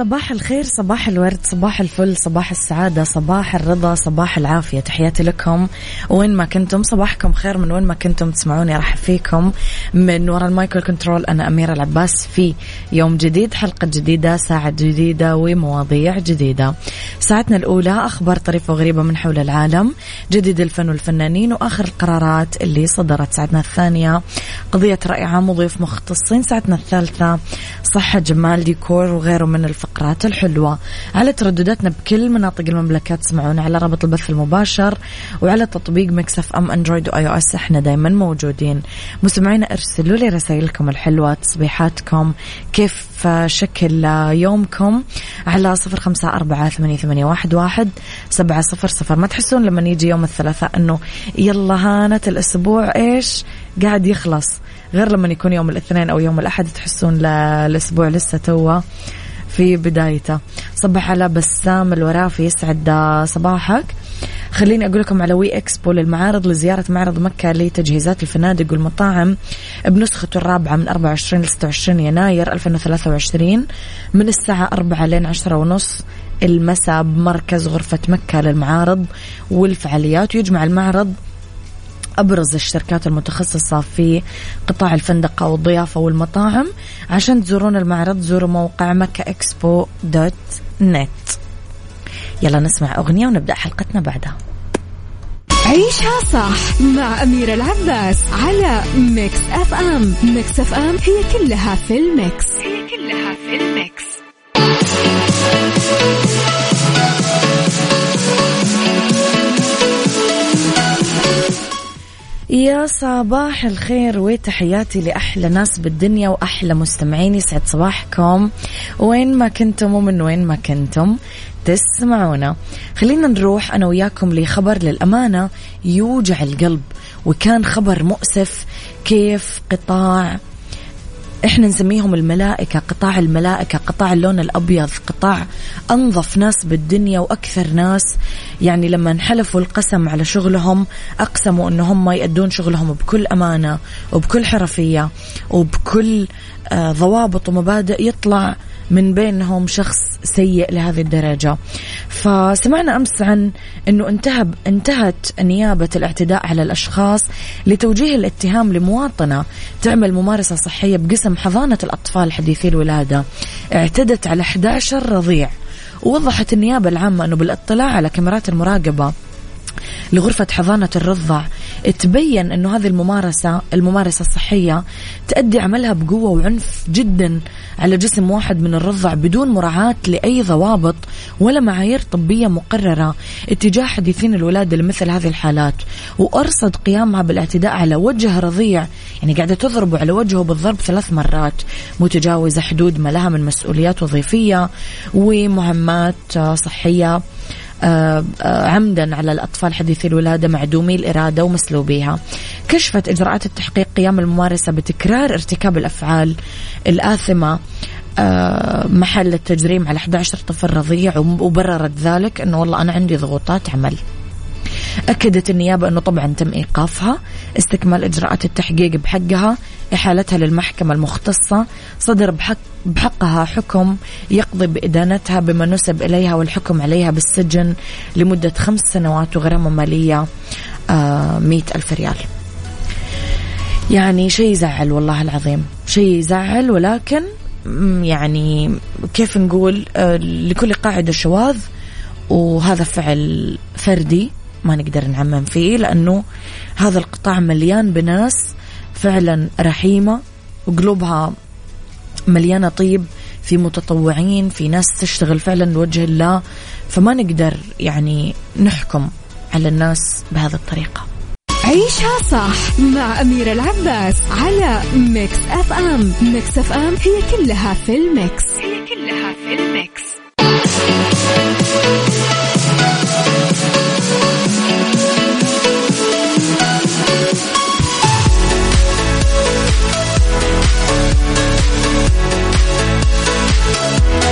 صباح الخير صباح الورد صباح الفل صباح السعادة صباح الرضا صباح العافية. تحياتي لكم. وين ما كنتم صباحكم خير من وين ما كنتم تسمعوني. راح فيكم من وراء ال micro control أنا أميرة العباس في يوم جديد حلقة جديدة ساعة جديدة ومواضيع جديدة. ساعتنا الأولى أخبار طريفة وغريبة من حول العالم جديد الفن والفنانين وآخر القرارات اللي صدرت. ساعتنا الثانية قضية رأي عام وضيوف مختصين. ساعتنا الثالثة صحة جمال ديكور وغيره من الفقرات الحلوة. على تردداتنا بكل مناطق المملكة تسمعونا على رابط البث المباشر وعلى تطبيق Mix FM أندرويد و iOS إحنا دايما موجودين. مستمعينا ارسلوا لي رسائلكم الحلوة تصبيحاتكم كيف شكل يومكم؟ على صفر خمسة أربعة ثمانية, واحد سبعة صفر صفر. ما تحسون لما يجي يوم الثلاثاء أنه يلا هانت الأسبوع إيش؟ قاعد يخلص. غير لما يكون يوم الاثنين أو يوم الأحد تحسون الأسبوع لسه توه في بدايته. صبح على بسام الورافي يسعد صباحك. خليني أقول لكم على وي إكسبو للمعارض لزيارة معرض مكة لتجهيزات الفنادق والمطاعم بنسخته الرابعة من 24 ل 26 يناير 2023 من الساعة 4 لين 10 ونص المساء بمركز غرفة مكة للمعارض والفعاليات. يجمع المعرض أبرز الشركات المتخصصة في قطاع الفندقة والضيافة والمطاعم عشان تزورون المعرض. زوروا موقع مكة إكسبو dot net. يلا نسمع أغنية ونبدأ حلقتنا بعدها. عيشها صح مع أميرة العباس على Mix FM. Mix FM هي كلها في ال mix. هي كلها في ال mix. يا صباح الخير وتحياتي لأحلى ناس بالدنيا وأحلى مستمعين يسعد صباحكم. وين ما كنتم ومن وين ما كنتم تسمعونا. خلينا نروح أنا وياكم لخبر للأمانة يوجع القلب وكان خبر مؤسف كيف قطاع إحنا نسميهم الملائكة قطاع الملائكة قطاع اللون الأبيض قطاع أنظف ناس بالدنيا وأكثر ناس. يعني لما انحلفوا القسم على شغلهم أقسموا أن هم يأدون شغلهم بكل أمانة وبكل حرفية وبكل آه ضوابط ومبادئ يطلع من بينهم شخص سيء لهذه الدرجة. فسمعنا أمس عن أنه انتهى انتهت نيابة الاعتداء على الأشخاص لتوجيه الاتهام لمواطنة تعمل ممارسة صحية بقسم حضانة الأطفال حديثي الولادة. اعتدت على 11 رضيع. ووضحت النيابة العامة أنه بالاطلاع على كاميرات المراقبة. لغرفة حضانة الرضع تبين أنه هذه الممارسة الممارسة الصحية تأدي عملها بقوة وعنف جدا على جسم واحد من الرضع بدون مراعاة لأي ضوابط ولا معايير طبية مقررة اتجاه حديثين الولادة لمثل هذه الحالات. وأرصد قيامها بالاعتداء على وجه رضيع يعني قاعدة تضربه على وجهه بالضرب ثلاث مرات. متجاوزة حدود ما لها من مسؤوليات وظيفية ومهمات صحية. عمدا على الأطفال حديثي الولادة معدومي الإرادة ومسلوبيها. كشفت إجراءات التحقيق قيام الممارسة بتكرار ارتكاب الأفعال الآثمة آه، محل التجريم على 11 طفل رضيع وبررت ذلك أنه والله أنا عندي ضغوطات عمل. أكدت النيابة أنه طبعا تم إيقافها استكمال إجراءات التحقيق بحقها إحالتها للمحكمة المختصة صدر بحق بحقها حكم يقضي بإدانتها بما نسب إليها والحكم عليها بالسجن لمدة خمس سنوات وغرامة مالية آه مئة ألف ريال. يعني شيء يزعل والله العظيم. شيء يزعل ولكن يعني كيف نقول آه لكل قاعدة شواذ وهذا فعل فردي. ما نقدر نعمم فيه لأنه هذا القطاع مليان بناس فعلا رحيمة وقلوبها مليانة طيب في متطوعين في ناس تشتغل فعلا لوجه الله. فما نقدر يعني نحكم على الناس بهذه الطريقة. عيشها صح مع أميرة العباس على Mix FM. Mix FM هي كلها في ال mix. هي كلها في الميكس.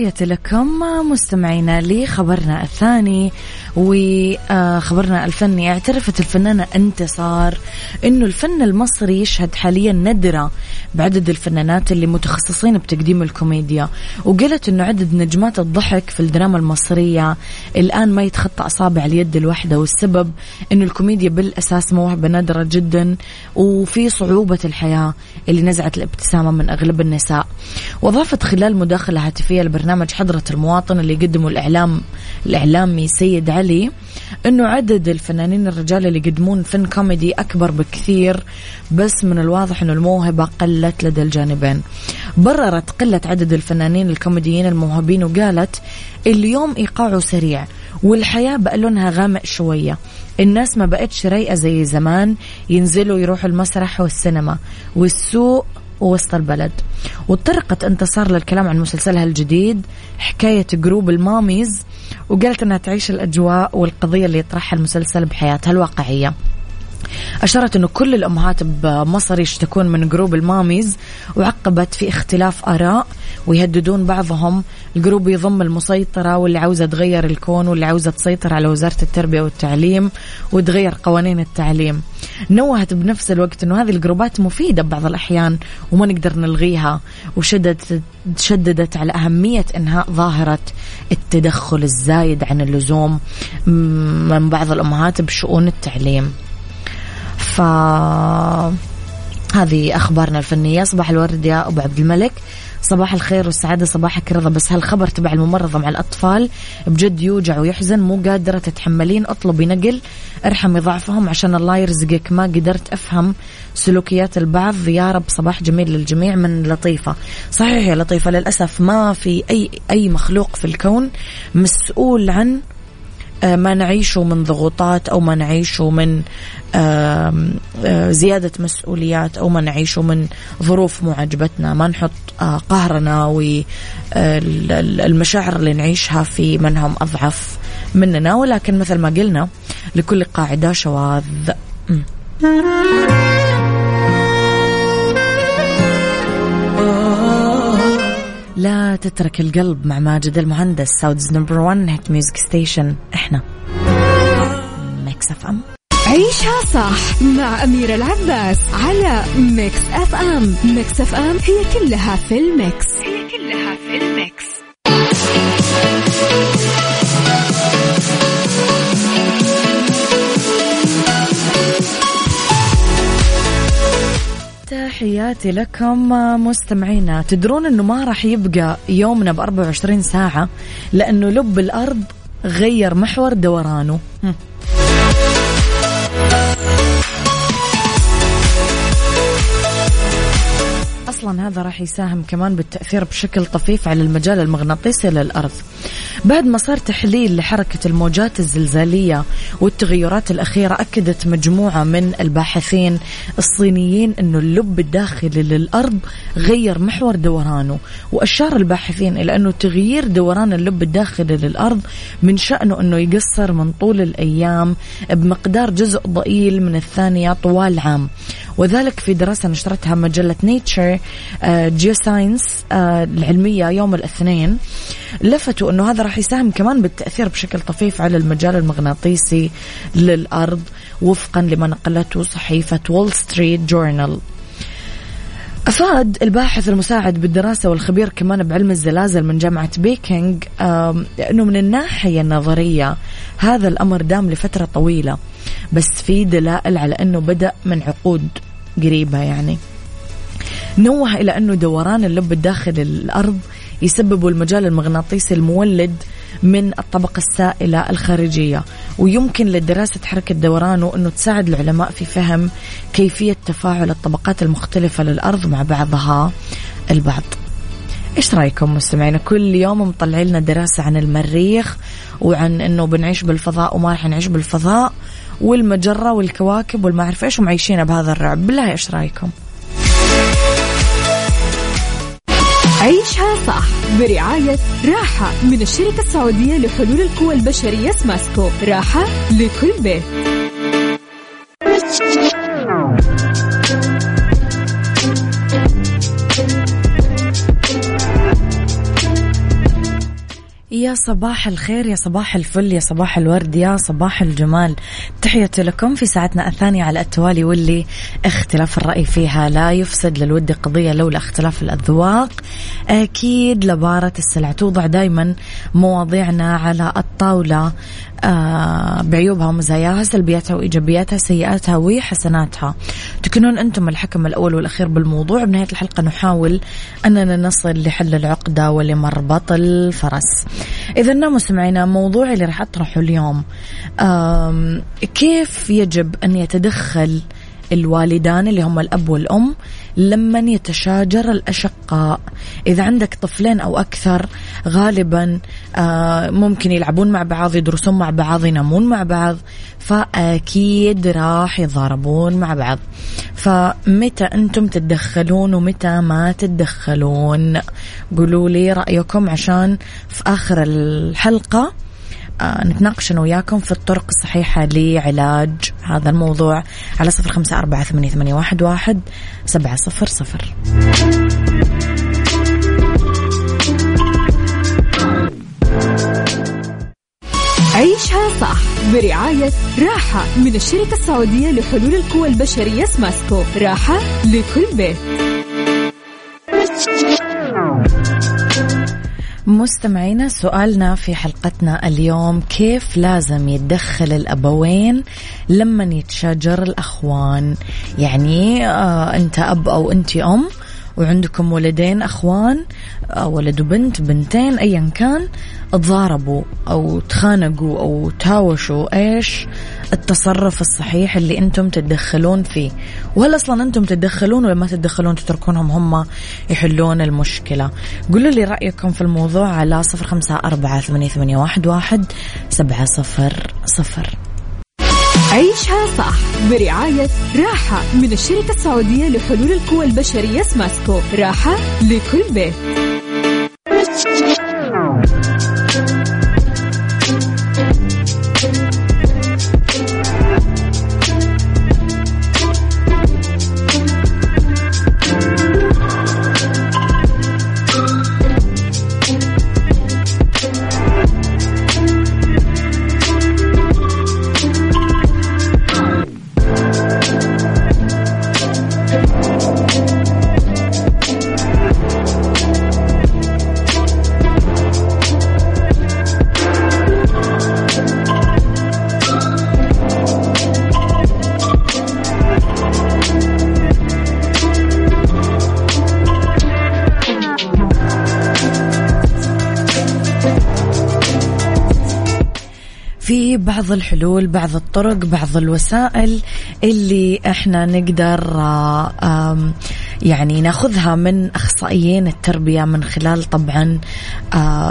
تحياتي لكم مستمعينا لخبرنا الثاني وخبرنا الفني. اعترفت الفنانة انتصار إنه الفن المصري يشهد حاليا ندرة بعدد الفنانات اللي متخصصين بتقديم الكوميديا وقالت إنه عدد نجمات الضحك في الدراما المصرية الآن ما يتخطى أصابع اليد الواحدة والسبب إنه الكوميديا بالأساس موهبة نادرة جدا وفي صعوبة الحياة اللي نزعت الابتسامة من أغلب النساء. واضافت خلال مداخلة هاتفية لبرنامج حضرة المواطن اللي يقدمه الإعلام الإعلامي سيد علي إنه عدد الفنانين الرجال اللي يقدمون فن كوميدي أكبر بكثير بس من الواضح إنه الموهبة قلت لدى الجانبين. بررت قلة عدد الفنانين الكوميديين الموهوبين وقالت اليوم إيقاعه سريع والحياة بقى لونها غامق شوية. الناس ما بقتش رايقة زي زمان ينزلوا يروحوا المسرح والسينما والسوق ووسط البلد. وطرقت انتصار للكلام عن مسلسلها الجديد حكاية group ال mommies وقالت أنها تعيش الأجواء والقضية اللي يطرحها المسلسل بحياتها الواقعية. أشارت أنه كل الأمهات بمصر يشتكون من group ال mommies وعقبت في اختلاف آراء ويهددون بعضهم. ال group يضم المسيطرة واللي عاوزة تغير الكون واللي عاوزة تسيطر على وزارة التربية والتعليم وتغير قوانين التعليم. نوهت بنفس الوقت أنه هذه الجروبات مفيدة ببعض الأحيان وما نقدر نلغيها. وشددت شددت على أهمية إنهاء ظاهرة التدخل الزايد عن اللزوم من بعض الأمهات بشؤون التعليم. هذه أخبارنا الفنية. صباح الورد يا أبو عبد الملك. صباح الخير والسعادة صباحك رضا. بس هالخبر تبع الممرضة مع الأطفال بجد يوجع ويحزن. مو قادرة تتحملين. اطلبي نقل ارحمي ضعفهم عشان الله يرزقك. ما قدرت أفهم سلوكيات البعض. يا رب صباح جميل للجميع من لطيفة. صحيح يا لطيفة للأسف ما في أي أي مخلوق في الكون مسؤول عن ما نعيشه من ضغوطات أو ما نعيشه من آه، زيادة مسؤوليات أو ما نعيشه من ظروف مو عجبتنا ما نحط آه، قهرنا والمشاعر اللي نعيشها في من هم أضعف مننا. ولكن مثل ما قلنا لكل قاعدة شواذ. لا تترك القلب مع ماجد المهندس. Saudi's number 1 hit music station إحنا. Mix FM عيشها صح مع أميرة العباس على Mix FM Mix FM هي كلها في ال mix. تحياتي لكم مستمعينا تدرون إنه ما راح يبقى يومنا ب 24 ساعة لأنه لب الأرض غير محور دورانه أصلا هذا راح يساهم كمان بالتأثير بشكل طفيف على المجال المغناطيسي للأرض. بعد ما صار تحليل لحركة الموجات الزلزالية والتغيرات الأخيرة أكدت مجموعة من الباحثين الصينيين إنه اللب الداخلي للأرض غير محور دورانه وأشار الباحثين إلى إنه تغيير دوران اللب الداخلي للأرض من شأنه إنه يقصر من طول الأيام بمقدار جزء ضئيل من الثانية طوال عام. وذلك في دراسة نشرتها مجلة Nature Geoscience آه، آه، العلمية يوم الاثنين لفتوا أنه هذا راح يساهم كمان بالتأثير بشكل طفيف على المجال المغناطيسي للأرض وفقا لما نقلته صحيفة Wall Street Journal أفاد الباحث المساعد بالدراسة والخبير كمان بعلم الزلازل من جامعة بيكينج أنه من الناحية النظرية هذا الأمر دام لفترة طويلة. بس في دلائل على أنه بدأ من عقود قريبة يعني. نوه إلى أنه دوران اللب الداخلي للأرض يسبب المجال المغناطيسي المولد من الطبقة السائلة الخارجية. ويمكن لدراسة حركة دورانه أنه تساعد العلماء في فهم كيفية تفاعل الطبقات المختلفة للأرض مع بعضها البعض. إيش رأيكم مستمعينا؟ كل يوم مطلعين لنا دراسة عن المريخ وعن أنه بنعيش بالفضاء وما راح نعيش بالفضاء. والمجرة والكواكب والما أعرف إيش ومعيشين بهذا الرعب. بالله إيش رأيكم؟ عيشها صح برعاية راحة من الشركة السعودية لحلول القوى البشرية سماسكو. راحة لكل بيت. يا صباح الخير يا صباح الفل يا صباح الورد يا صباح الجمال. تحية لكم في ساعتنا الثانية على التوالي واللي اختلاف الرأي فيها لا يفسد للود قضية لولا اختلاف الأذواق. أكيد لبارة السلع توضع دايما مواضيعنا على الطاولة. بعيوبها ومزاياها سلبياتها وإيجابياتها سيئاتها وحسناتها. تكونون أنتم الحكم الأول والأخير بالموضوع. بنهاية الحلقة نحاول أننا نصل لحل العقدة ولمربط الفرس إذا مستمعينا موضوع اللي راح أطرحه اليوم كيف يجب أن يتدخل الوالدان اللي هم الأب والأم لمن يتشاجر الأشقاء. إذا عندك طفلين أو أكثر غالبا آه، ممكن يلعبون مع بعض يدرسون مع بعض ينامون مع بعض فأكيد راح يضاربون مع بعض. فمتى أنتم تتدخلون ومتى ما تتدخلون؟ قولوا لي رأيكم عشان في آخر الحلقة نتناقش أنا وياكم في الطرق الصحيحة لعلاج هذا الموضوع على صفر خمسة أربعة ثمانية, ثمانية واحد, واحد سبعة صفر صفر. عيشها صح برعاية راحة من الشركة السعودية لحلول القوى البشرية سماسكو. راحة لكل بيت. مستمعينا سؤالنا في حلقتنا اليوم كيف لازم يتدخل الأبوين لما يتشاجر الأخوان؟ يعني آه أنت أب أو أنت أم؟ وعندكم ولدين أخوان ولد وبنت بنتين أيا كان تضاربوا أو تخانقوا أو تهاوشوا إيش التصرف الصحيح اللي أنتم تتدخلون فيه. وهل أصلا أنتم تتدخلون ولا ما تتدخلون؟ تتركونهم هم يحلون المشكلة. قولوا لي رأيكم في الموضوع على صفر خمسة أربعة ثمانية واحد سبعة صفر صفر. عيشها صح برعاية راحة من الشركة السعودية لحلول القوى البشرية سماسكو. راحة لكل بيت. الحلول بعض الطرق بعض الوسائل اللي إحنا نقدر يعني ناخذها من أخصائيين التربية من خلال طبعا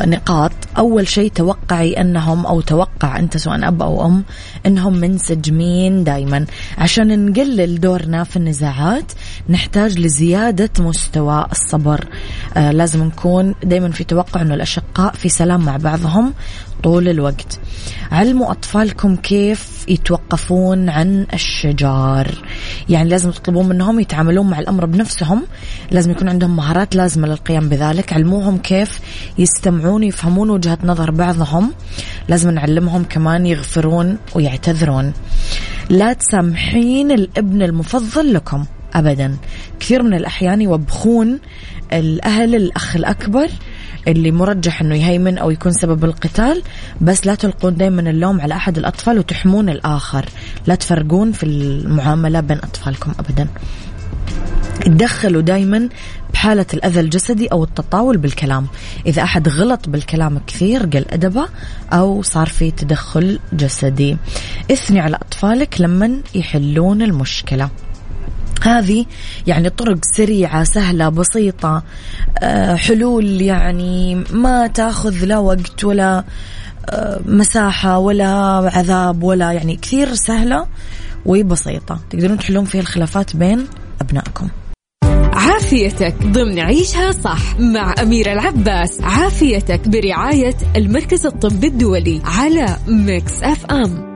نقاط. أول شيء توقعي أنهم أو توقع أنت سواء أب أو أم أنهم منسجمين دائما عشان نقلل دورنا في النزاعات نحتاج لزيادة مستوى الصبر. لازم نكون دائما في توقع إنه الأشقاء في سلام مع بعضهم طول الوقت. علموا أطفالكم كيف يتوقفون عن الشجار. يعني لازم تطلبون منهم يتعاملون مع الأمر بنفسهم لازم يكون عندهم مهارات لازمة للقيام بذلك. علموهم كيف يستمعون يفهمون وجهة نظر بعضهم. لازم نعلمهم كمان يغفرون ويعتذرون. لا تسامحين الابن المفضل لكم ابدا. كثير من الأحيان يوبخون الأهل الأخ الأكبر اللي مرجح إنه يهيمن أو يكون سبب القتال بس لا تلقون دائما اللوم على أحد الأطفال وتحمون الآخر. لا تفرقون في المعاملة بين أطفالكم ابدا. تدخلوا دايما بحالة الأذى الجسدي أو التطاول بالكلام. إذا أحد غلط بالكلام كثير قل أدبه أو صار في تدخل جسدي. اثني على أطفالك لما يحلون المشكلة. هذه يعني طرق سريعة سهلة بسيطة. آه، حلول يعني ما تأخذ لا وقت ولا آه، مساحة ولا عذاب ولا يعني كثير سهلة وبسيطة. تقدرون تحلون فيها الخلافات بين أبنائكم. عافيتك ضمن عيشها صح مع أميرة العباس. عافيتك برعاية المركز الطبي الدولي على Mix FM.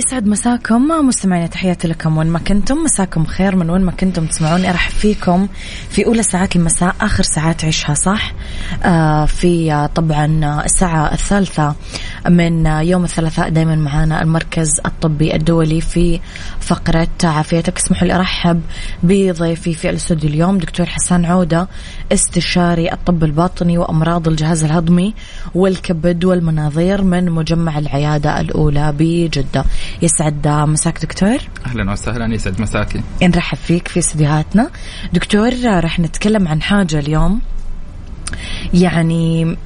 يسعد مساكم مستمعين تحياتي لكم. وين ما كنتم مساكم خير من وين ما كنتم تسمعوني. ارحب فيكم في أولى ساعات المساء آخر ساعات عيشها صح؟ آه في آه طبعا الساعة الثالثة من يوم الثلاثاء دائما معانا المركز الطبي الدولي في فقرة عافيتك. اسمحوا لي أرحب بضيفي في الأستوديو اليوم دكتور حسان عودة. استشاري الطب الباطني وأمراض الجهاز الهضمي والكبد والمناظير من مجمع العيادة الأولى بجدة. يسعد مساك دكتور. أهلا وسهلا يسعد مساكي. نرحب فيك في استديوهاتنا. دكتور رح نتكلم عن حاجة اليوم. يعني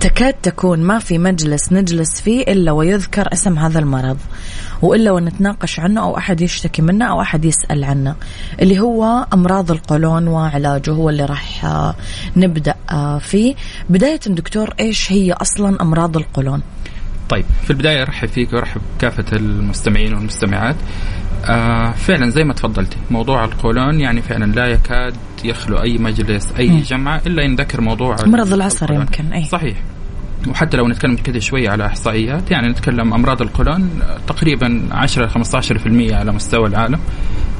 تكاد تكون ما في مجلس نجلس فيه إلا ويذكر اسم هذا المرض وإلا ونتناقش عنه أو أحد يشتكي منه أو أحد يسأل عنه اللي هو أمراض القولون وعلاجه هو اللي راح نبدأ فيه. بداية دكتور إيش هي أصلا أمراض القولون؟ طيب في البداية أرحب فيك وأرحب كافة المستمعين والمستمعات. آه فعلا زي ما تفضلتي. موضوع القولون يعني فعلا لا يكاد يخلو أي مجلس أي م. جمعة إلا ينذكر موضوع مرض العصر يمكن أي. صحيح. وحتى لو نتكلم كذا شوية على إحصائيات يعني نتكلم أمراض القولون تقريبا 10 15% على مستوى العالم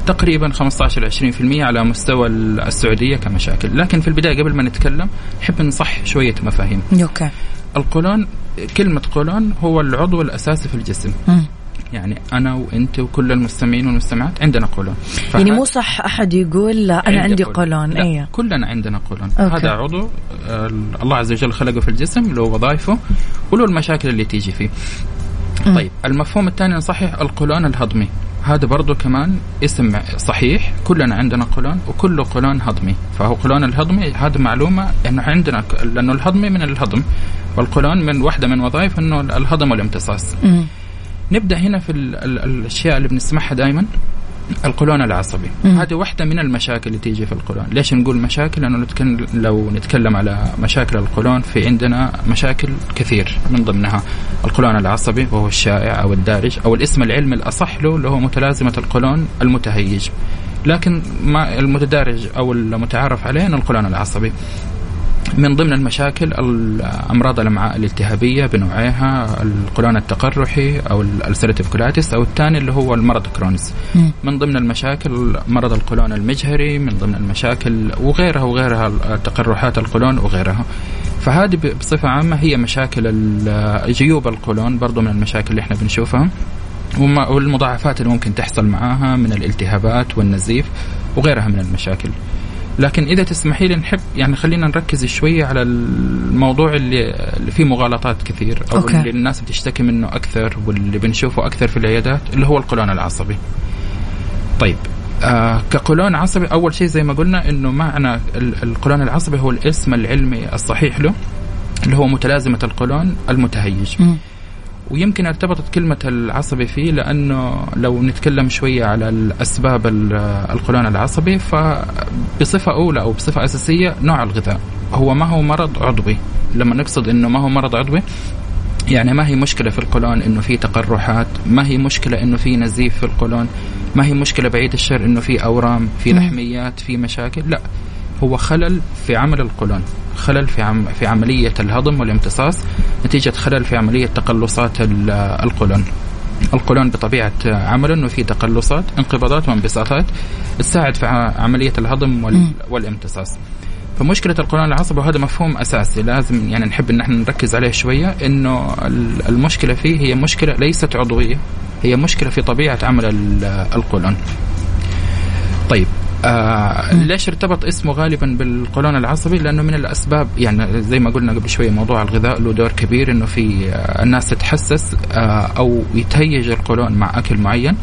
تقريبا 15 20% على مستوى السعودية كمشاكل. لكن في البداية قبل ما نتكلم نحب نصح شوية مفاهيم. أوكي. القولون كلمة قولون هو العضو الأساسي في الجسم. م. يعني أنا وأنت وكل المستمعين والمستمعات عندنا قولون. يعني مو صح أحد يقول لا أنا عندي قولون. اي كلنا عندنا قولون. هذا عضو الله عز وجل خلقه في الجسم له وظائفه وله المشاكل اللي تيجي فيه. م. طيب المفهوم الثاني نصحح القولون الهضمي. هذا برضو كمان اسم صحيح كلنا عندنا قولون وكل قولون هضمي. فهو قولون الهضمي هذا معلومة انه عندنا لأنه الهضمي من الهضم والقولون من واحدة من وظائف إنه الهضم والامتصاص. نبدأ هنا في ال ال الأشياء اللي بنسمعها دائما القولون العصبي. هذه واحدة من المشاكل اللي تيجي في القولون. ليش نقول مشاكل؟ لأنه نتكلم لو نتكلم على مشاكل القولون في عندنا مشاكل كثير من ضمنها. القولون العصبي وهو الشائع أو الدارج أو الاسم العلمي الأصح له اللي هو متلازمة القولون المتهيج. لكن ما المتدارج أو المتعارف عليه القولون العصبي. من ضمن المشاكل أمراض الأمعاء الالتهابية بنوعيها القولون التقرحي أو ال ulcerative colitis أو الثاني اللي هو المرض Crohn's من ضمن المشاكل مرض القولون المجهري من ضمن المشاكل وغيرها وغيرها تقرحات القولون وغيرها. فهذه بصفة عامة هي مشاكل جيوب القولون برضو من المشاكل اللي إحنا بنشوفها. والمضاعفات اللي ممكن تحصل معاها من الالتهابات والنزيف وغيرها من المشاكل. لكن إذا تسمحي لي نحب يعني خلينا نركز شوية على الموضوع اللي, اللي فيه مغالطات كثير أو أوكي. اللي الناس بتشتكي منه أكثر واللي بنشوفه أكثر في العيادات اللي هو القولون العصبي. طيب آه كقولون عصبي أول شيء زي ما قلنا إنه معنى القولون العصبي هو الاسم العلمي الصحيح له اللي هو متلازمة القولون المتهيج. م. ويمكن ارتبطت كلمة العصبي فيه لأنه لو نتكلم شوية على الأسباب القولون العصبي فبصفة أولى أو بصفة أساسية نوع الغذاء. هو ما هو مرض عضوي. لما نقصد أنه ما هو مرض عضوي يعني ما هي مشكلة في القولون إنه في تقرحات، ما هي مشكلة إنه في نزيف في القولون، ما هي مشكلة بعيد الشر إنه في أورام، في لحميات، في مشاكل، لا هو خلل في عمل القولون خلل في عم في عملية الهضم والامتصاص نتيجة خلل في عملية تقلصات القولون. القولون بطبيعة عمله انه في تقلصات انقباضات وانبساطات تساعد في عملية الهضم والامتصاص. فمشكلة القولون العصبي وهذا مفهوم أساسي لازم يعني نحب إن إحنا نركز عليه شوية إنه المشكلة فيه هي مشكلة ليست عضوية هي مشكلة في طبيعة عمل القولون. طيب آه ليش ارتبط اسمه غالبا بالقولون العصبي لأنه من الأسباب يعني زي ما قلنا قبل شوية موضوع الغذاء له دور كبير إنه في آه الناس تتحسس آه أو يتهيج القولون مع أكل معين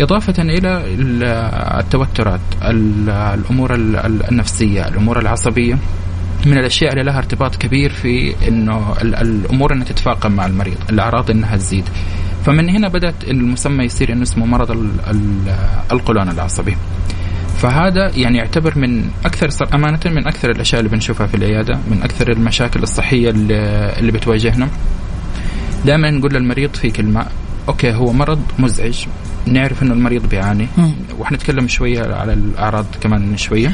إضافة إلى التوترات الأمور النفسية الأمور العصبية من الأشياء اللي لها ارتباط كبير في إنه الأمور إنها تتفاقم مع المريض، الأعراض إنها تزيد. فمن هنا بدأت المسمى يصير إنه اسمه مرض القولون العصبي. فهذا يعني يعتبر من أكثر أمانة من أكثر الأشياء اللي بنشوفها في العيادة، من أكثر المشاكل الصحية اللي, اللي بتواجهنا. دائما نقول للمريض في كلمة أوكي هو مرض مزعج نعرف إنه المريض بيعاني. وحنتكلم شوية على الأعراض كمان شوية.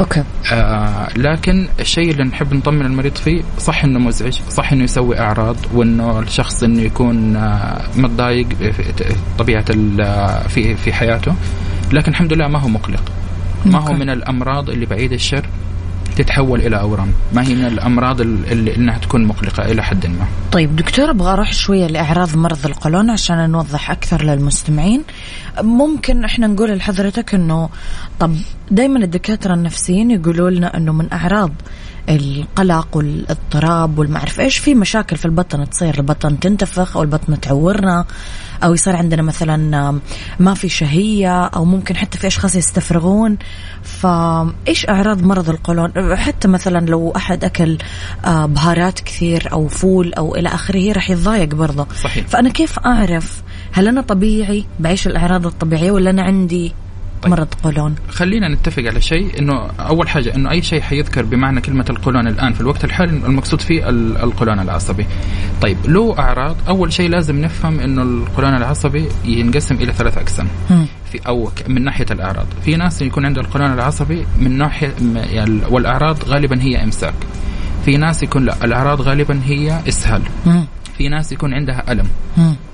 أوكي. آه لكن الشيء اللي نحب نطمن المريض فيه صح إنه مزعج صح إنه يسوي أعراض وإنه الشخص إنه يكون آه متضايق طبيعة في في حياته. لكن الحمد لله ما هو مقلق. ما هو من الأمراض اللي بعيد الشر تتحول إلى أورام. ما هي من الأمراض اللي إنها تكون مقلقة إلى حد ما. طيب دكتور أبغى أروح شوية لإعراض مرض القولون عشان نوضح أكثر للمستمعين. ممكن إحنا نقول لحضرتك إنه طب دائما الدكاترة النفسيين يقولوا لنا إنه من أعراض القلق والاضطراب والمعرف إيش في مشاكل في البطن؟ تصير البطن تنتفخ أو البطن تعورنا؟ أو يصير عندنا مثلا ما في شهية؟ أو ممكن حتى في أشخاص يستفرغون؟ فايش أعراض مرض القولون؟ حتى مثلا لو أحد أكل آه، بهارات كثير أو فول أو إلى آخره راح يتضايق برضه. صحيح. فأنا كيف أعرف هل أنا طبيعي بعيش الأعراض الطبيعية ولا أنا عندي طيب. مرض قولون. خلينا نتفق على شيء إنه أول حاجة إنه أي شيء حيذكر بمعنى كلمة القولون الآن في الوقت الحالي المقصود فيه القولون العصبي. طيب له أعراض. أول شيء لازم نفهم إنه القولون العصبي ينقسم إلى ثلاث أقسام. في أو من ناحية الأعراض. في ناس يكون عنده القولون العصبي من ناحية يعني والأعراض غالبا هي إمساك. في ناس يكون لا الأعراض غالبا هي إسهال. في ناس يكون عندها ألم.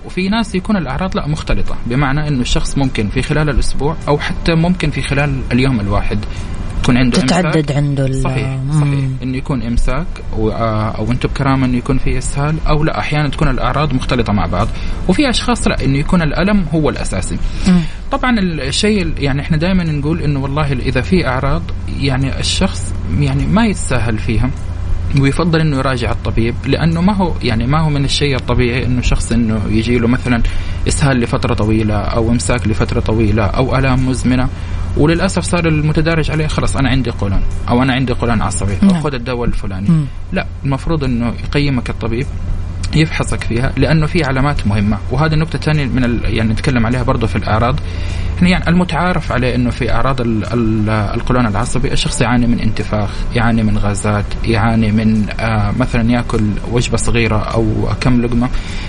وفي ناس يكون الأعراض لا مختلطة. بمعنى إنه الشخص ممكن في خلال الأسبوع أو حتى ممكن في خلال اليوم الواحد يكون عنده تتعدد إمساك. عنده صحيح صحيح. إنه يكون إمساك أو, آه، أو أنتم بكرامه إنه يكون في إسهال أو لا أحيانا تكون الأعراض مختلطة مع بعض. وفي أشخاص لا إنه يكون الألم هو الأساسي. مم. طبعا الشيء يعني إحنا دائما نقول إنه والله إذا في أعراض يعني الشخص يعني ما يتساهل فيها. ويفضل إنه يراجع الطبيب لأنه ما هو يعني ما هو من الشيء الطبيعي إنه شخص إنه يجي له مثلا إسهال لفترة طويلة أو إمساك لفترة طويلة أو آلام مزمنة وللأسف صار المتدارج عليه خلاص أنا عندي قولون أو أنا عندي قولون عصبي أو نعم. خذ الدواء الفلاني لا المفروض إنه يقيمك الطبيب يفحصك فيها لأنه في علامات مهمة وهذه النقطة الثانية من ال... يعني نتكلم عليها برضه في الأعراض يعني المتعارف عليه إنه في أعراض ال... ال... القولون العصبي الشخص يعاني من انتفاخ يعاني من غازات يعاني من آه مثلا يأكل وجبة صغيرة أو كم لقمة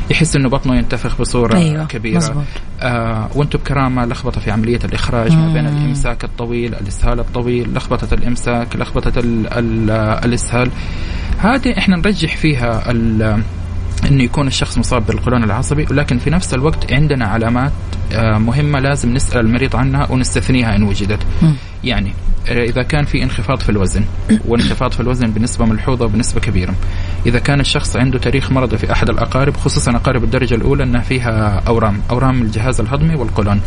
يحس إنه بطنه ينتفخ بصورة أيوة. كبيرة مزبوط. آه وأنتم بكرامة لخبطة في عملية الإخراج مم. ما بين الإمساك الطويل الإسهال الطويل لخبطة الإمساك لخبطة ال... ال... الإسهال هذه إحنا نرجح فيها ال... إنه يكون الشخص مصاب بالقولون العصبي ولكن في نفس الوقت عندنا علامات آه، مهمة لازم نسأل المريض عنها ونستثنيها إن وجدت. يعني آه، إذا كان في انخفاض في الوزن وانخفاض في الوزن بنسبة ملحوظة وبنسبة كبيرة. إذا كان الشخص عنده تاريخ مرضي في أحد الأقارب خصوصا أقارب الدرجة الأولى إنها فيها أورام، أورام الجهاز الهضمي والقولون.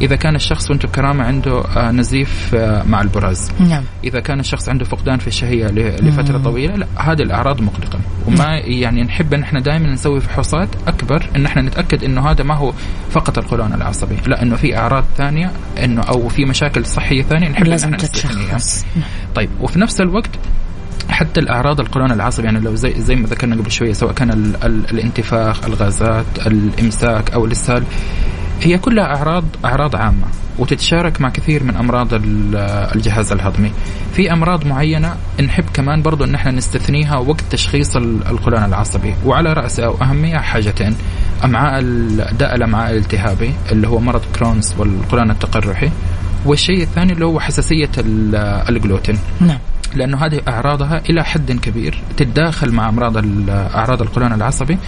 إذا كان الشخص وأنتم بكرامة عنده آه، نزيف آه، مع البراز. نعم. إذا كان الشخص عنده فقدان في الشهية لفترة طويلة لا هذه الأعراض مقلقة. وما يعني نحب إن إحنا دائما نسوي فحوصات أكبر إن إحنا نتأكد إنه هذا ما هو فقط القولون العصبي لا إنه في أعراض ثانية إنه أو في مشاكل صحية ثانية نحب لازم تتشخص. طيب وفي نفس الوقت حتى الأعراض القولون العصبي يعني لو زي زي ما ذكرنا قبل شوية سواء كان ال ال الانتفاخ الغازات الإمساك أو الاسهال هي كلها اعراض أعراض عامة وتتشارك مع كثير من أمراض الجهاز الهضمي. في أمراض معينة نحب كمان برضو إن إحنا نستثنيها وقت تشخيص القولون العصبي. وعلى راسها أو أهمية حاجتين أمعاء داء الأمعاء الالتهابي اللي هو مرض كرونز والقولون التقرحي. والشيء الثاني اللي هو حساسية الجلوتين. نعم. لأنه هذه أعراضها إلى حد كبير تتداخل مع أمراض أعراض القولون العصبي.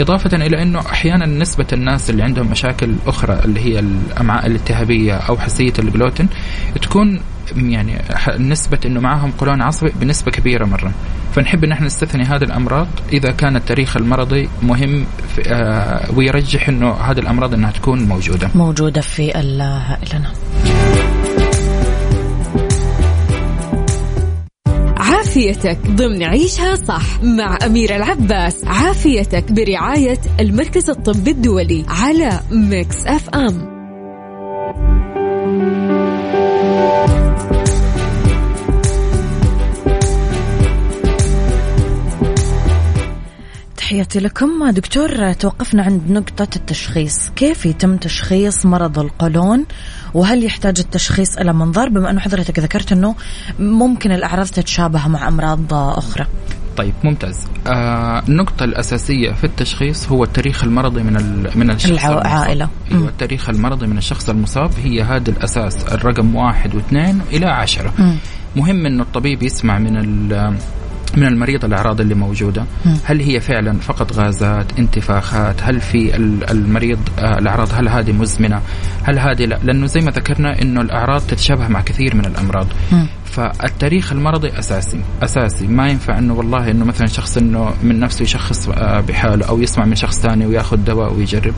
إضافة إلى أنه أحيانا نسبة الناس اللي عندهم مشاكل أخرى اللي هي الأمعاء الالتهابية أو حساسية الجلوتين تكون يعني نسبة أنه معهم قولون عصبي بنسبة كبيرة مرة. فنحب أن إحنا نستثني هذه الأمراض. إذا كان التاريخ المرضي مهم آه ويرجح أنه هذه الأمراض أنها تكون موجودة. موجودة في العائلة عافيتك ضمن عيشها صح مع أميرة العباس. عافيتك برعاية المركز الطبي الدولي على Mix FM. تحياتي لكم. دكتور توقفنا عند نقطة التشخيص. كيف يتم تشخيص مرض القولون؟ وهل يحتاج التشخيص إلى منظار بما أنه حضرتك ذكرت أنه ممكن الأعراض تتشابه مع أمراض أخرى. طيب ممتاز. آه النقطة الأساسية في التشخيص هو التاريخ المرضي من من الشخص العائلة أيوة التاريخ المرضي من الشخص المصاب. هي هذا الأساس الرقم واحد واثنين إلى عشرة. م. مهم أنه الطبيب يسمع من من المريض الأعراض اللي موجودة. هل هي فعلا فقط غازات انتفاخات؟ هل في المريض آه، الأعراض هل هذه مزمنة؟ هل هذه لا؟ لأنه زي ما ذكرنا إنه الأعراض تتشابه مع كثير من الأمراض. فالتاريخ المرضي أساسي أساسي. ما ينفع إنه والله إنه مثلا شخص إنه من نفسه يشخص آه، بحاله أو يسمع من شخص ثاني ويأخذ دواء ويجرب.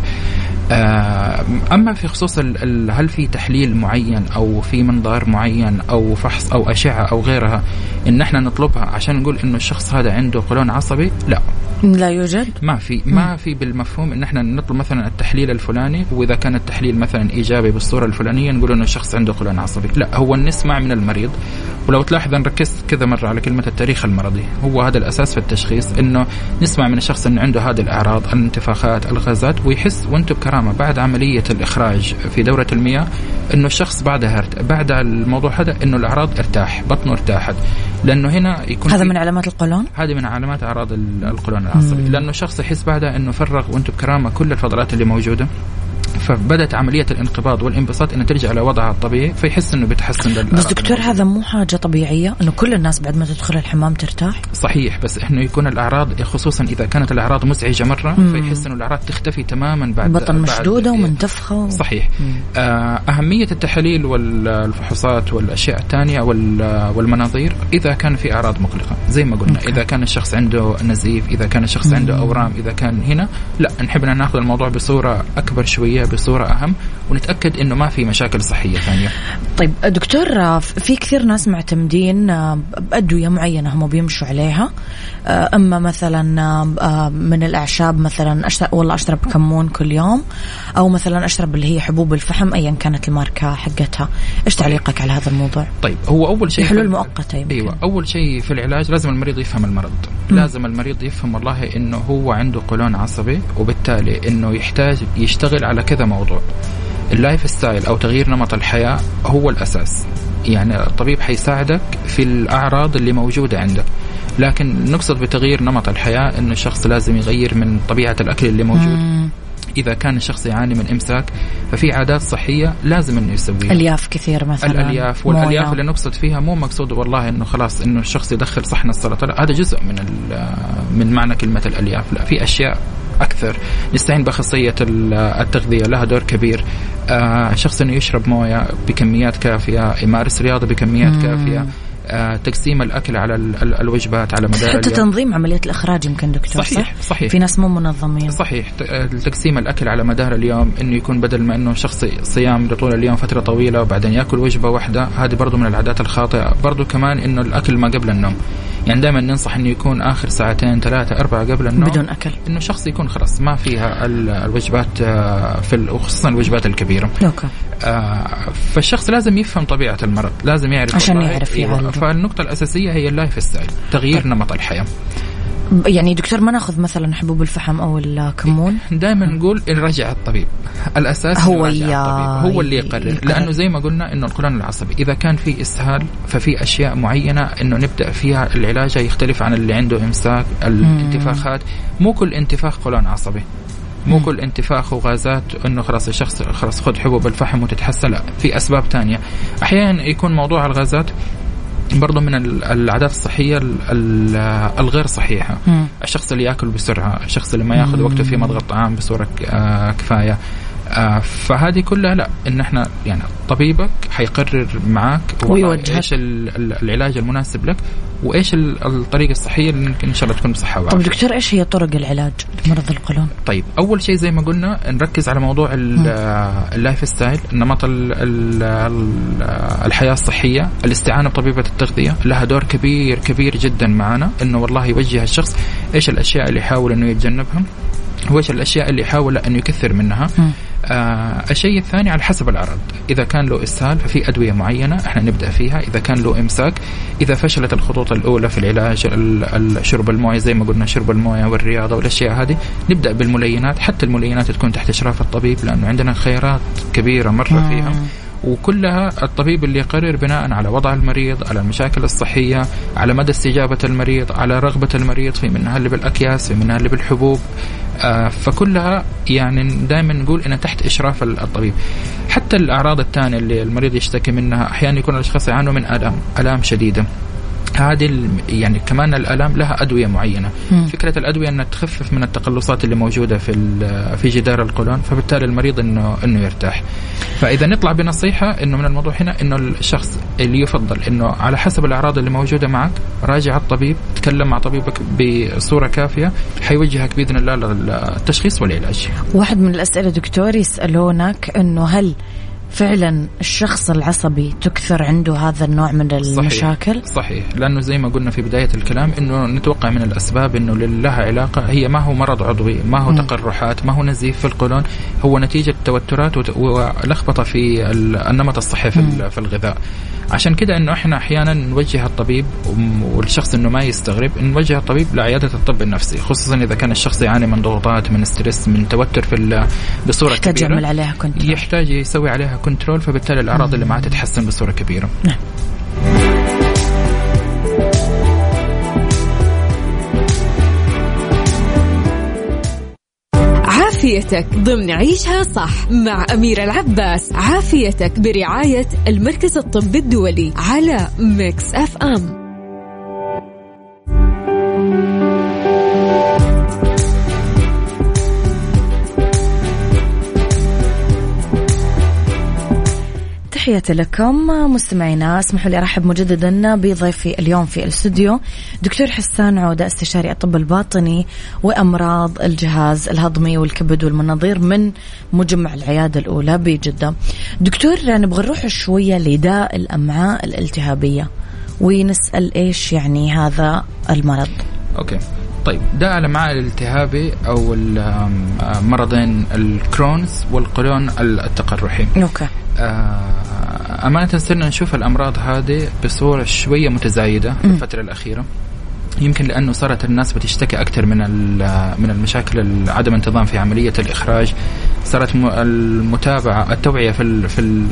آه، أما في خصوص هل في تحليل معين أو في منظار معين أو فحص أو أشعة أو غيرها إن إحنا نطلبها عشان نقول إنه الشخص هذا عنده قولون عصبي؟ لا. لا يوجد؟ ما في ما في بالمفهوم إن إحنا نطلب مثلا التحليل الفلاني وإذا كان التحليل مثلا إيجابي بالصورة الفلانية نقول إنه الشخص عنده قولون عصبي. لا هو نسمع من المريض. ولو تلاحظ أنا ركزت كذا مرة على كلمة التاريخ المرضي هو هذا الأساس في التشخيص إنه نسمع من الشخص انه عنده هذه الأعراض الانتفاخات الغازات ويحس وأنتم بكرامة بعد عملية الإخراج في دورة المياه إنه الشخص بعدها بعد الموضوع هذا إنه الأعراض ارتاح بطنه ارتاحت. لأنه هنا يكون هذا من علامات القولون؟ هذه من علامات أعراض القولون العصبي. لأنه الشخص يحس بعدها إنه فرغ وأنتم بكرامة كل الفضلات اللي موجودة. فبدأت عملية الانقباض والانبساط إنها ترجع لوضعها الطبيعي فيحس إنه بتحسن بس دكتور هذا مو حاجة طبيعية إنه كل الناس بعد ما تدخل الحمام ترتاح صحيح بس إنه يكون الأعراض خصوصا إذا كانت الأعراض مزعجة مرة مم. فيحس إنه الأعراض تختفي تماما بعد بطن مشدودة ومنتفخة و... صحيح آه أهمية التحاليل والفحوصات والأشياء الثانية والمناظير إذا كان في أعراض مقلقة زي ما قلنا أوكي. إذا كان الشخص عنده نزيف إذا كان الشخص مم. عنده أورام إذا كان هنا لا نحب ناخذ الموضوع بصورة أكبر شوية بصورة أهم ونتأكد إنه ما في مشاكل صحية ثانية. طيب دكتور في كثير ناس معتمدين آه، بأدوية معينة هم بيمشوا عليها آه، أما مثلا آه، من الأعشاب مثلا أشرب والله أشرب كمون كل يوم أو مثلا أشرب اللي هي حبوب الفحم ايا كانت الماركة حقتها، إيش تعليقك على هذا الموضوع؟ طيب هو أول شيء حلول مؤقتة يمكن. أيوه أول شيء في العلاج لازم المريض يفهم المرض،. لازم المريض يفهم والله إنه هو عنده قولون عصبي وبالتالي إنه يحتاج يشتغل على كذا موضوع. ال lifestyle أو تغيير نمط الحياة هو الأساس يعني الطبيب حيساعدك في الأعراض اللي موجودة عندك لكن نقصد بتغيير نمط الحياة إنه الشخص لازم يغير من طبيعة الأكل اللي موجود مم. إذا كان الشخص يعاني من إمساك ففي عادات صحية لازم إنه يسويها. الياف كثير مثلا. الألياف والألياف اللي نقصد فيها مو مقصود والله إنه خلاص إنه الشخص يدخل صحن السلطه لا هذا جزء من من معنى كلمة الألياف. لا في أشياء أكثر نستعين باخصائيه التغذية. لها دور كبير. آه شخص إنه يشرب موية بكميات كافية يمارس رياضة بكميات مم. كافية. تقسيم الأكل على الوجبات على مدار حتى. تنظيم عملية الإخراج يمكن دكتور صحيح صح؟ صحيح في ناس مو منظمين. صحيح. آه، تقسيم الأكل على مدار اليوم إنه يكون بدل ما إنه شخص صيام لطول اليوم فترة طويلة وبعدين يأكل وجبة واحدة هذه برضه من العادات الخاطئة. برضه كمان إنه الأكل ما قبل النوم. يعني دائما ننصح إنه يكون آخر ساعتين ثلاثة أربعة قبل النوم. بدون أكل. إنه شخص يكون خلاص ما فيها الوجبات آه، في وخصوصا الوجبات الكبيرة. أوكي آه فالشخص لازم يفهم طبيعة المرض لازم يعرف عشان يعرف يعالج فالنقطة الأساسية هي ال lifestyle تغيير طيب. نمط الحياة. يعني دكتور ما ناخذ مثلا حبوب الفحم أو الكمون؟ دائما نقول نرجع الطبيب. الأساس هو يا هو اللي يقرر. يقرر لأنه زي ما قلنا إنه القولون العصبي إذا كان في إسهال ففي أشياء معينة إنه نبدأ فيها العلاج يختلف عن اللي عنده إمساك الانتفاخات. مو كل انتفاخ قولون عصبي. مو كل انتفاخ وغازات إنه خلاص الشخص خلاص خذ حبوب الفحم وتتحسن لا في أسباب ثانية أحيانا يكون موضوع الغازات برضو من العادات الصحية الغير صحيحة. الشخص اللي يأكل بسرعة الشخص اللي ما ياخذ وقته في مضغ الطعام بصورة آه، كفاية. فهذه كلها لا إن إحنا يعني طبيبك حيقرر معك ويوجهك إيش العلاج المناسب لك وإيش الطريقة الصحية اللي إن شاء الله تكون بصحة وعافية. طيب دكتور إيش هي طرق العلاج لمرض القولون؟ طيب أول شيء زي ما قلنا نركز على موضوع ال lifestyle نمط الحياة الصحية الاستعانة بطبيبة التغذية لها دور كبير كبير جدا معنا إنه والله يوجه الشخص إيش الأشياء اللي يحاول إنه يتجنبها وايش الأشياء اللي يحاول انه يكثر منها. آه الشيء الثاني على حسب العرض إذا كان له إسهال ففي أدوية معينة إحنا نبدأ فيها. إذا كان له إمساك إذا فشلت الخطوط الأولى في العلاج شرب الموية زي ما قلنا شرب الموية والرياضة والأشياء هذه نبدأ بالملينات. حتى الملينات تكون تحت إشراف الطبيب لأنه عندنا خيارات كبيرة مرة فيها وكلها الطبيب اللي يقرر بناء على وضع المريض على المشاكل الصحية على مدى استجابة المريض على رغبة المريض في منها اللي بالأكياس في منها اللي بالحبوب. آه فكلها يعني دائما نقول إنها تحت إشراف الطبيب. حتى الأعراض الثانية اللي المريض يشتكي منها أحيانا يكون الأشخاص يعانوا من آلام آلام شديدة. هذه يعني كمان الألام لها أدوية معينة. مم. فكرة الأدوية أنها تخفف من التقلصات اللي موجودة في في جدار القولون فبالتالي المريض انه إنه يرتاح. فإذا نطلع بنصيحة إنه من الموضوع هنا إنه الشخص اللي يفضل إنه على حسب الأعراض اللي موجودة معك راجع الطبيب تكلم مع طبيبك بصورة كافية حيوجهك بإذن الله للتشخيص والعلاج واحد من الأسئلة دكتور يسألونك إنه هل فعلا الشخص العصبي تكثر عنده هذا النوع من المشاكل؟ صحيح, صحيح. لأنه زي ما قلنا في بداية الكلام إنه نتوقع من الأسباب إنه لها علاقة هي ما هو مرض عضوي ما هو م. تقرحات ما هو نزيف في القولون هو نتيجة توترات ولخبطة في النمط الصحي في, في الغذاء. عشان كده إنه إحنا أحيانا نوجه الطبيب والشخص إنه ما يستغرب نوجه الطبيب لعيادة الطب النفسي خصوصا إذا كان الشخص يعاني من ضغوطات من ستريس من توتر في بصورة يحتاج كبيرة. يعمل عليها control. يحتاج يسوي عليها control فبالتالي الاعراض اللي معاه تتحسن بصورة كبيرة. نعم. عافيتك ضمن عيشها صح مع أميرة العباس. عافيتك برعاية المركز الطبي الدولي على Mix FM. تحياتي لكم مستمعينا اسمحوا لي أرحب مجددا بضيفي اليوم في الاستوديو دكتور حسان عودة استشاري الطب الباطني وأمراض الجهاز الهضمي والكبد والمناظير من مجمع العيادة الأولى بجدة. دكتور نبغى نروح شوية لداء الأمعاء الالتهابية ونسأل إيش يعني هذا المرض. أوكي. طيب داء الأمعاء الالتهابي أو مرضين الكرونز والقولون التقرحي. أوكي. آه، أمانة صرنا نشوف الأمراض هذه بصورة شوية متزايدة في الفترة الأخيرة. يمكن لأنه صارت الناس بتشتكي أكثر من من المشاكل عدم انتظام في عملية الإخراج. صارت المتابعة التوعية في ال في ال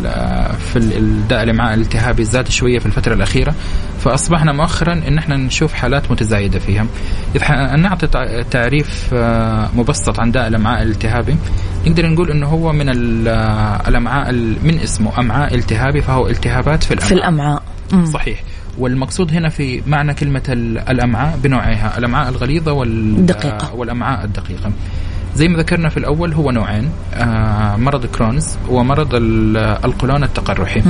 في الداء الامعاء الالتهابي زاد شوية في الفترة الأخيرة. فأصبحنا مؤخرا إن إحنا نشوف حالات متزايدة فيها. اذا نعطي تعريف آه، مبسط عن داء الامعاء الالتهابي. نقدر نقول إنه هو من الامعاء من اسمه أمعاء التهابي فهو التهابات في الأمعاء. في الأمعاء. صحيح. والمقصود هنا في معنى كلمة الأمعاء بنوعيها الأمعاء الغليظة والدقيقة والأمعاء الدقيقة. زي ما ذكرنا في الأول هو نوعين آه مرض كرونز ومرض القولون التقرحي.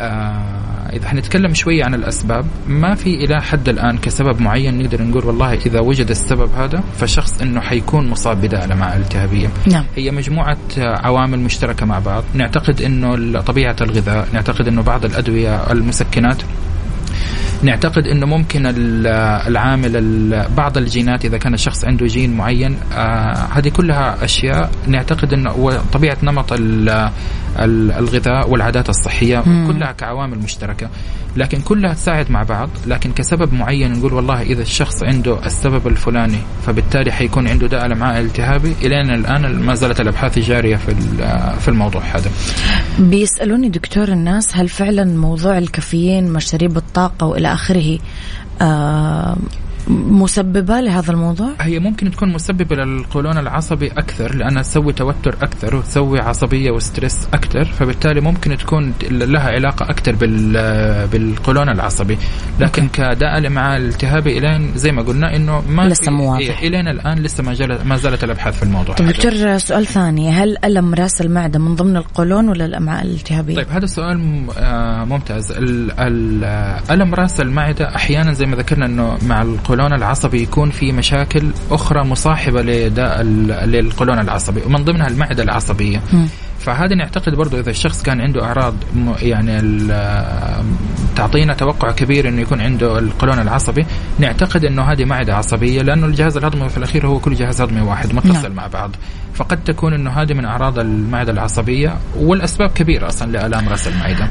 آه إذا حنتكلم شوية عن الأسباب ما في إلى حد الآن كسبب معين نقدر نقول والله إذا وجد السبب هذا فالشخص أنه حيكون مصاب بداء الأمعاء الالتهابية نعم. هي مجموعة عوامل مشتركة مع بعض. نعتقد أنه طبيعة الغذاء نعتقد أنه بعض الأدوية المسكنات نعتقد إنه ممكن العامل بعض الجينات إذا كان الشخص عنده جين معين آه هذه كلها أشياء. نعتقد إنه طبيعة نمط الغذاء والعادات الصحية مم. كلها كعوامل مشتركة. لكن كلها تساعد مع بعض. لكن كسبب معين نقول والله إذا الشخص عنده السبب الفلاني فبالتالي حيكون عنده داء الامعاء الالتهابي إلين الآن ما زالت الأبحاث جارية في في الموضوع هذا. بيسألوني دكتور الناس هل فعلا موضوع الكافيين مشاريب الطاقة وإلى آخره آه مسببة لهذا الموضوع؟ هي ممكن تكون مسببة للقولون العصبي أكثر لأنها تسوي توتر أكثر وتسوي عصبية وستريس أكثر فبالتالي ممكن تكون لها علاقة أكثر بالقولون العصبي. لكن كداء الأمعاء الالتهابي إلين زي ما قلنا إنه ما لسه مو واضح. إلين الآن لسه ما, ما زالت الأبحاث في الموضوع. طيب دكتور سؤال ثاني. هل ألم رأس المعدة من ضمن القولون ولا الأمعاء الالتهابية؟ طيب هذا سؤال آه، ممتاز. ألم رأس المعدة أحيانا زي ما ذكرنا أنه مع القولون العصبي يكون في مشاكل أخرى مصاحبة لداء للقولون العصبي ومن ضمنها المعدة العصبية م. فهذا نعتقد برضو إذا الشخص كان عنده أعراض يعني تعطينا توقع كبير إنه يكون عنده القولون العصبي نعتقد إنه هذه معدة عصبية لأنه الجهاز الهضمي في الأخير هو كل جهاز هضمي واحد متصل نعم. مع بعض فقد تكون إنه هذه من أعراض المعدة العصبية والأسباب كبيرة أصلا لآلام راس المعدة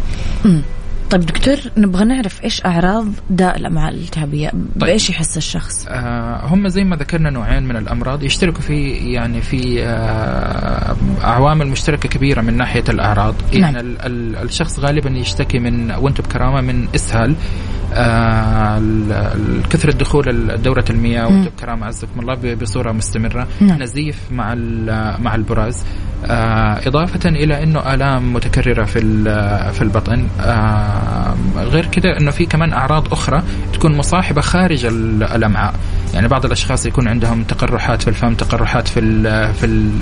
طيب دكتور نبغى نعرف إيش أعراض داء الأمعاء الالتهابية طيب. بإيش يحس الشخص آه هم زي ما ذكرنا نوعين من الأمراض يشتركوا في يعني في آه عوامل مشتركة كبيرة من ناحية الأعراض نعم. يعني ال ال الشخص غالبا يشتكي من وأنتم بكرامة من إسهال كثرة دخول دورة المياه وكرامة عزكم الله بصورة مستمرة. نعم. نزيف مع مع البراز. آه إضافة إلى أنه آلام متكررة في في البطن. آه غير كذا أنه في كمان أعراض أخرى تكون مصاحبة خارج الأمعاء. يعني بعض الأشخاص يكون عندهم تقرحات في الفم تقرحات في ال في ال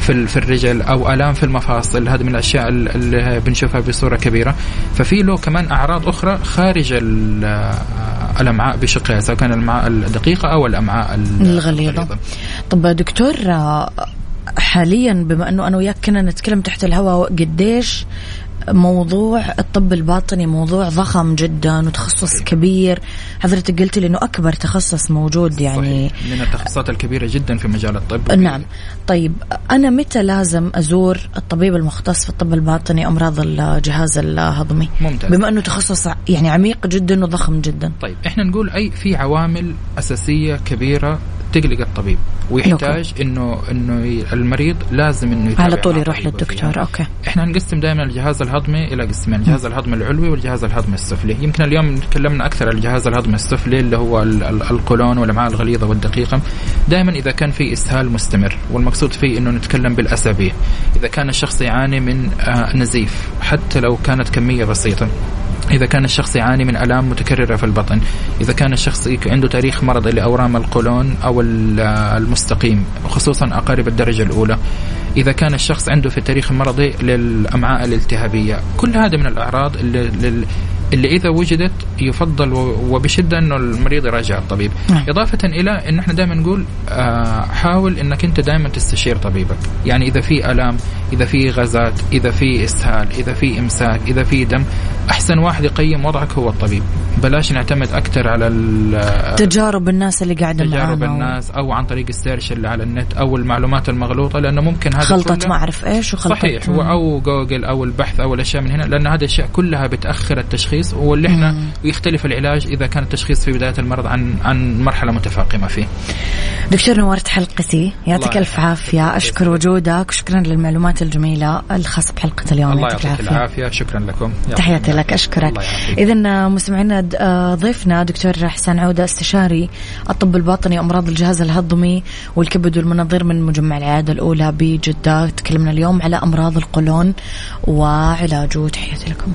في, ال في الرجل أو آلام في المفاصل. هذه من الأشياء اللي بنشوفها بصورة كبيرة. ففي له كمان أعراض أخرى خارج الأمعاء بشقها سواء كان الأمعاء الدقيقة أو الأمعاء الغليظة. طب دكتور حاليا بما أنه أنا وياك كنا نتكلم تحت الهواء قديش موضوع الطب الباطني موضوع ضخم جدا وتخصص صحيح. كبير. حضرتك قلت لي إنه أكبر تخصص موجود يعني صحيح. من التخصصات الكبيرة جدا في مجال الطب. نعم. طيب أنا متى لازم أزور الطبيب المختص في الطب الباطني أمراض الجهاز الهضمي؟ ممتاز. بما إنه تخصص يعني عميق جدا وضخم جدا. طيب إحنا نقول أي في عوامل أساسية كبيرة تقلق الطبيب. ويحتاج إنه إنه المريض لازم إنه على طول يروح للدكتور. فيها. أوكي. إحنا نقسم دائما الجهاز الهضمي إلى قسمين الجهاز الهضمي العلوي والجهاز الهضمي السفلي. يمكن اليوم تكلمنا أكثر عن الجهاز الهضمي السفلي اللي هو القولون والأمعاء الغليظة والدقيقة. دائما إذا كان في إسهال مستمر والمقصود فيه إنه نتكلم بالأسابيع. إذا كان الشخص يعاني من آه، نزيف حتى لو كانت كمية بسيطة. إذا كان الشخص يعاني من آلام متكررة في البطن إذا كان الشخص عنده تاريخ مرضي لأورام القولون أو المستقيم خصوصا أقارب الدرجة الأولى إذا كان الشخص عنده في التاريخ المرضي للأمعاء الالتهابية كل هذا من الأعراض اللي اللي إذا وجدت يفضل وبشدة إنه المريض يراجع الطبيب نعم. إضافة إلى إن إحنا دائما نقول آه، حاول إنك أنت دائما تستشير طبيبك يعني إذا في ألام إذا في غازات إذا في إسهال إذا في إمساك إذا في دم أحسن واحد يقيم وضعك هو الطبيب. بلاش نعتمد أكثر على تجارب الناس اللي قاعدة تجارب الناس أو عن طريق السيرش اللي على النت أو المعلومات المغلوطة لأنه ممكن هذا خلطة ما اعرف إيش وخلطه صحيح أو جوجل أو البحث أو الأشياء من هنا لأن هذه الأشياء كلها بتأخر التشخيص واللي إحنا ويختلف العلاج إذا كان التشخيص في بداية المرض عن عن مرحلة متفاقمة فيه. دكتور نورت حلقتي يعطيك ألف عافية. أشكر وجودك. وشكرا للمعلومات الجميلة. الخاصه بحلقة اليوم. الله يعطيك العافية. شكرا لكم. تحياتي لك أشكرك. اذا مستمعينا ضيفنا دكتور حسان عودة استشاري الطب الباطني وأمراض الجهاز الهضمي والكبد والمناظير من مجمع العيادة الأولى بجدة. تكلمنا اليوم على أمراض القولون وعلاجه. تحياتي لكم.